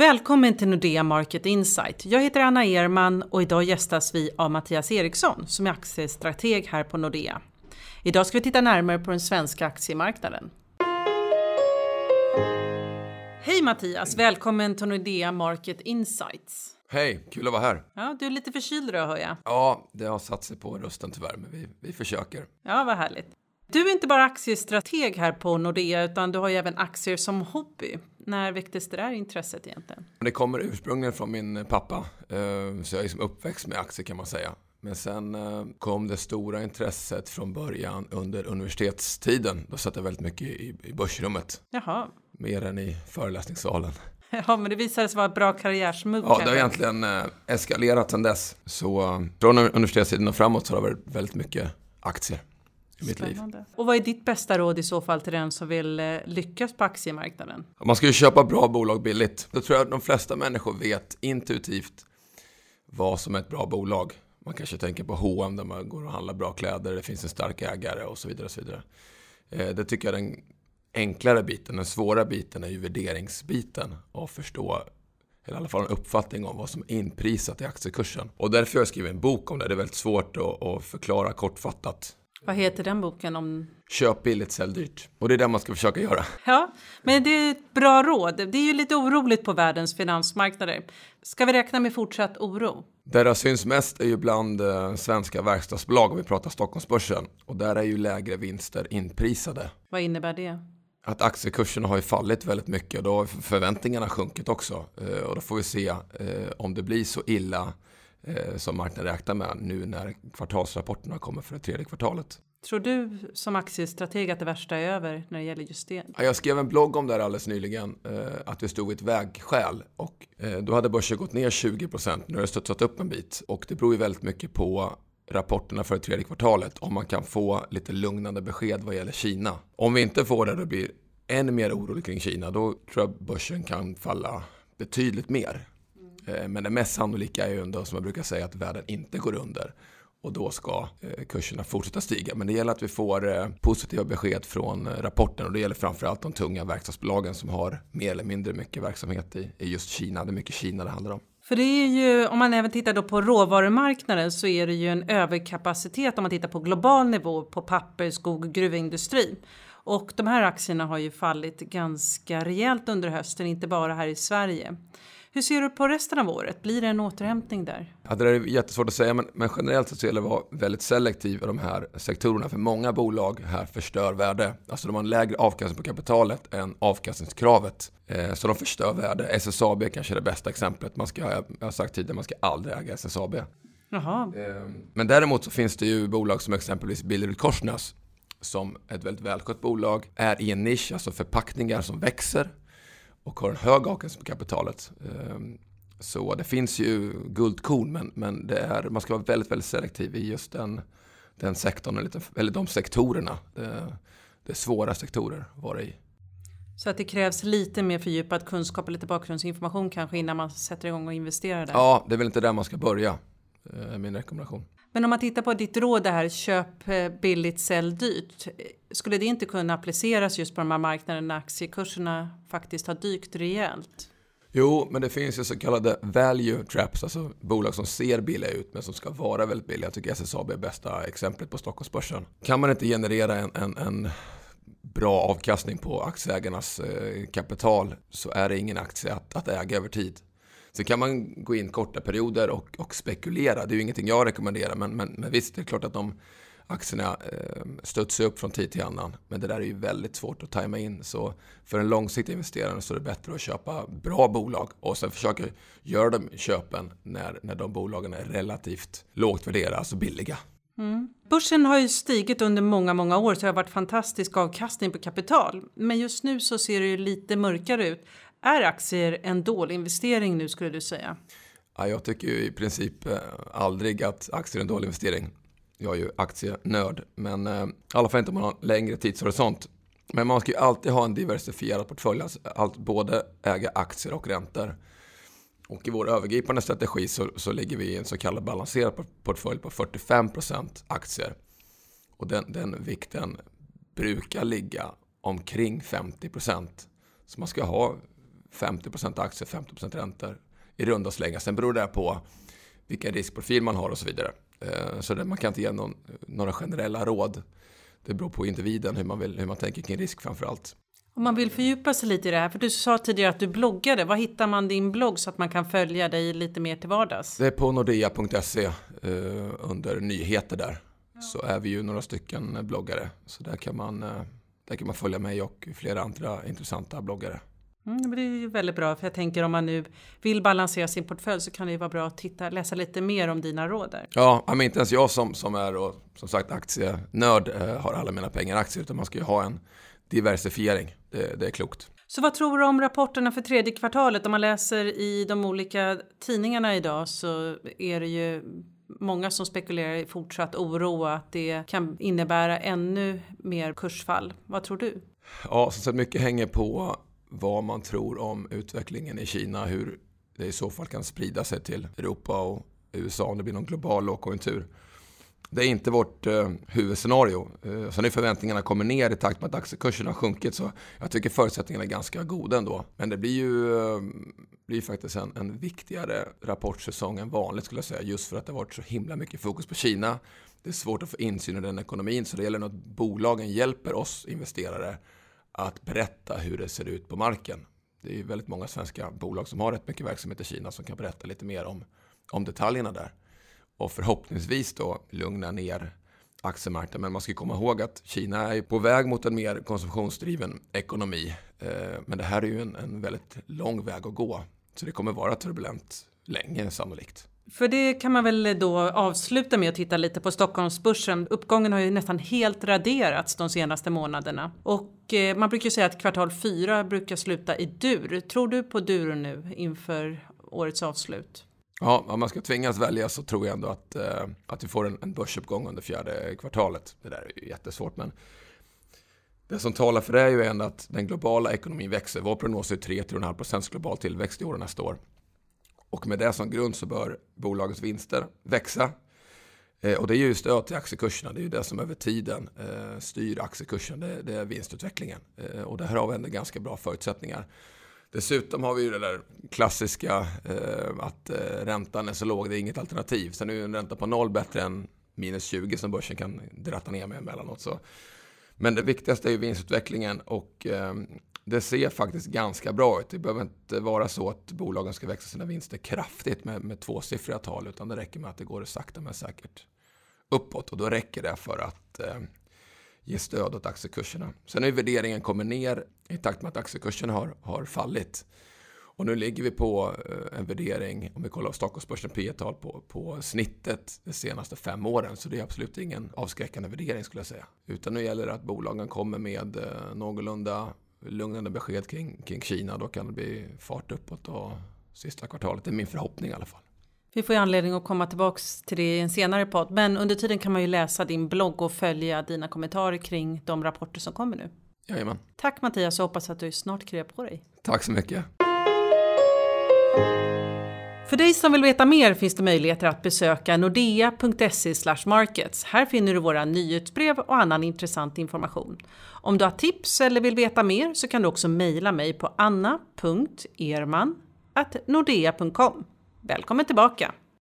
Välkommen till Nordea Market Insight. Jag heter Anna Erman och idag gästas vi av Mattias Eriksson som är aktiestrateg här på Nordea. Idag ska vi titta närmare på den svenska aktiemarknaden. Hej Mattias, välkommen till Nordea Market Insights. Hej, kul att vara här. Ja, du är lite förkyld idag hör jag. Ja, det har satt sig på rösten tyvärr, men vi, vi försöker. Ja, vad härligt. Du är inte bara aktiestrateg här på Nordea utan du har ju även aktier som hobby. När väcktes det där intresset egentligen? Det kommer ursprungligen från min pappa, eh, så jag är liksom uppväxt med aktier kan man säga. Men sen eh, kom det stora intresset från början under universitetstiden. Då satt jag väldigt mycket i, börsrummet. Jaha. Mer än i föreläsningssalen. Ja, men det visade sig vara ett bra karriärsmove. Ja, det har egentligen eh, eskalerat sedan dess. Så från universitetstiden och framåt så har det varit väldigt mycket aktier i mitt Spännande. liv. Och vad är ditt bästa råd i så fall till den som vill eh, lyckas på aktiemarknaden? Man ska ju köpa bra bolag billigt. Då tror jag att de flesta människor vet intuitivt vad som är ett bra bolag. Man kanske tänker på H&M där man går och handlar bra kläder, det finns en stark ägare och så vidare. Och så vidare. Eh, det tycker jag är den enklare biten. Den svåra biten är ju värderingsbiten och förstå eller i alla fall en uppfattning om vad som är inprisat i aktiekursen. Och därför har jag skrivit en bok om det. Det är väldigt svårt att förklara kortfattat vad heter den boken om? Köp billigt, sälj dyrt. Och det är det man ska försöka göra. Ja, men det är ett bra råd. Det är ju lite oroligt på världens finansmarknader. Ska vi räkna med fortsatt oro? Där det syns mest är ju bland eh, svenska verkstadsbolag om vi pratar Stockholmsbörsen. Och där är ju lägre vinster inprisade. Vad innebär det? Att aktiekurserna har ju fallit väldigt mycket och då har förväntningarna sjunkit också. Eh, och då får vi se eh, om det blir så illa som marknaden räknar med nu när kvartalsrapporterna kommer för det tredje kvartalet. Tror du som aktiestrateg att det värsta är över när det gäller just det? Jag skrev en blogg om det här alldeles nyligen, eh, att vi stod vid ett vägskäl och eh, då hade börsen gått ner 20 procent, nu har det studsat upp en bit och det beror ju väldigt mycket på rapporterna för det tredje kvartalet om man kan få lite lugnande besked vad gäller Kina. Om vi inte får det, då blir ännu mer orolig kring Kina, då tror jag börsen kan falla betydligt mer. Eh, men det mest sannolika är ju ändå som jag brukar säga att världen inte går under och då ska eh, kurserna fortsätta stiga. Men det gäller att vi får eh, positiva besked från rapporten och det gäller framförallt de tunga verkstadsbolagen som har mer eller mindre mycket verksamhet i just Kina. Det är mycket Kina det handlar om. För det är ju, om man även tittar då på råvarumarknaden så är det ju en överkapacitet om man tittar på global nivå på papper, skog och gruvindustri. Och de här aktierna har ju fallit ganska rejält under hösten, inte bara här i Sverige. Hur ser du på resten av året? Blir det en återhämtning där? Ja, det är jättesvårt att säga, men, men generellt så gäller det att vara väldigt selektiv i de här sektorerna. För många bolag här förstör värde. Alltså de har en lägre avkastning på kapitalet än avkastningskravet. Eh, så de förstör värde. SSAB kanske är det bästa exemplet. Man ska, jag har sagt tidigare, man ska aldrig äga SSAB. Jaha. Eh, men däremot så finns det ju bolag som exempelvis Billerud-Korsnäs som ett väldigt välskött bolag, är i en nisch, alltså förpackningar som växer och har en hög avkastning på kapitalet. Ehm, så det finns ju guldkorn, men, men det är, man ska vara väldigt, väldigt selektiv i just den, den sektorn, eller de sektorerna. Det, det är svåra sektorer att vara i. Så att det krävs lite mer fördjupad kunskap och lite bakgrundsinformation kanske innan man sätter igång och investerar där? Ja, det är väl inte där man ska börja, eh, min rekommendation. Men om man tittar på ditt råd det här köp eh, billigt, sälj dyrt. Skulle det inte kunna appliceras just på de här marknaderna när aktiekurserna faktiskt har dykt rejält? Jo, men det finns ju så kallade value traps, alltså bolag som ser billiga ut men som ska vara väldigt billiga. Jag tycker SSAB är bästa exemplet på Stockholmsbörsen. Kan man inte generera en, en, en bra avkastning på aktieägarnas eh, kapital så är det ingen aktie att, att äga över tid. Sen kan man gå in korta perioder och, och spekulera. Det är ju ingenting jag rekommenderar, men, men, men visst, det är klart att de aktierna eh, studsar upp från tid till annan. Men det där är ju väldigt svårt att tajma in. Så för en långsiktig investerare så är det bättre att köpa bra bolag och sen försöka göra de köpen när, när de bolagen är relativt lågt värderade, alltså billiga. Mm. Börsen har ju stigit under många, många år så det har varit fantastisk avkastning på kapital. Men just nu så ser det ju lite mörkare ut. Är aktier en dålig investering nu skulle du säga? Ja, jag tycker ju i princip eh, aldrig att aktier är en dålig investering. Jag är ju aktienörd, men eh, i alla fall inte om man har längre tidshorisont. Men man ska ju alltid ha en diversifierad portfölj, alltså både äga aktier och räntor. Och i vår övergripande strategi så, så ligger vi i en så kallad balanserad portfölj på 45% aktier. Och den, den vikten brukar ligga omkring 50%. Så man ska ha 50% aktier, 50% räntor i runda slängar. Sen beror det på vilken riskprofil man har och så vidare. Eh, så man kan inte ge någon, några generella råd. Det beror på individen hur man, vill, hur man tänker kring risk framför allt. Om man vill fördjupa sig lite i det här, för du sa tidigare att du bloggade. Var hittar man din blogg så att man kan följa dig lite mer till vardags? Det är på nordea.se eh, under nyheter där. Ja. Så är vi ju några stycken bloggare. Så där kan man, eh, där kan man följa mig och flera andra intressanta bloggare. Mm, det är ju väldigt bra, för jag tänker om man nu vill balansera sin portfölj så kan det ju vara bra att titta, läsa lite mer om dina råd där. Ja, men inte ens jag som, som är och, som sagt aktienörd eh, har alla mina pengar i aktier, utan man ska ju ha en diversifiering. Det, det, är klokt. Så vad tror du om rapporterna för tredje kvartalet? Om man läser i de olika tidningarna idag så är det ju många som spekulerar i fortsatt oro att det kan innebära ännu mer kursfall. Vad tror du? Ja, som sagt mycket hänger på vad man tror om utvecklingen i Kina, hur det i så fall kan sprida sig till Europa och USA om det blir någon global lågkonjunktur. Det är inte vårt eh, huvudscenario. Eh, sen är förväntningarna kommer ner i takt med att aktiekursen har sjunkit så jag tycker förutsättningarna är ganska goda ändå. Men det blir ju eh, blir faktiskt en, en viktigare rapportsäsong än vanligt skulle jag säga just för att det har varit så himla mycket fokus på Kina. Det är svårt att få insyn i den ekonomin så det gäller att bolagen hjälper oss investerare att berätta hur det ser ut på marken. Det är ju väldigt många svenska bolag som har rätt mycket verksamhet i Kina som kan berätta lite mer om, om detaljerna där. Och förhoppningsvis då lugna ner aktiemarknaden. Men man ska komma ihåg att Kina är på väg mot en mer konsumtionsdriven ekonomi. Eh, men det här är ju en, en väldigt lång väg att gå. Så det kommer vara turbulent länge sannolikt. För det kan man väl då avsluta med att titta lite på Stockholmsbörsen. Uppgången har ju nästan helt raderats de senaste månaderna. Och eh, man brukar ju säga att kvartal fyra brukar sluta i dur. Tror du på dur nu inför årets avslut? Ja, om man ska tvingas välja så tror jag ändå att, eh, att vi får en, en börsuppgång under fjärde kvartalet. Det där är ju jättesvårt men det som talar för det är ju ändå att den globala ekonomin växer. Vår prognos är 3-3,5 procents global tillväxt i år och nästa år. Och med det som grund så bör bolagets vinster växa. Eh, och det är ju stöd till aktiekurserna. Det är ju det som över tiden eh, styr aktiekursen. Det, det är vinstutvecklingen. Eh, och där har vi ändå ganska bra förutsättningar. Dessutom har vi ju det där klassiska eh, att eh, räntan är så låg, det är inget alternativ. Sen är ju en ränta på noll bättre än minus 20 som börsen kan dratta ner med emellanåt. Så. Men det viktigaste är ju vinstutvecklingen och ehm, det ser faktiskt ganska bra ut. Det behöver inte vara så att bolagen ska växa sina vinster kraftigt med, med tvåsiffriga tal, utan det räcker med att det går sakta men säkert uppåt och då räcker det för att eh, ge stöd åt aktiekurserna. Sen är värderingen kommer ner i takt med att aktiekursen har, har fallit. Och nu ligger vi på eh, en värdering, om vi kollar Stockholmsbörsen P tal på, på snittet de senaste fem åren. Så det är absolut ingen avskräckande värdering skulle jag säga. Utan nu gäller det att bolagen kommer med eh, någorlunda lugnande besked kring, kring Kina. Då kan det bli fart uppåt och sista kvartalet. Det är min förhoppning i alla fall. Vi får ju anledning att komma tillbaks till det i en senare podd. Men under tiden kan man ju läsa din blogg och följa dina kommentarer kring de rapporter som kommer nu. Jajamän. Tack Mattias och hoppas att du snart kryar på dig. Tack så mycket. För dig som vill veta mer finns det möjligheter att besöka nordea.se markets. Här finner du våra nyhetsbrev och annan intressant information. Om du har tips eller vill veta mer så kan du också mejla mig på anna.erman.nordea.com. Välkommen tillbaka!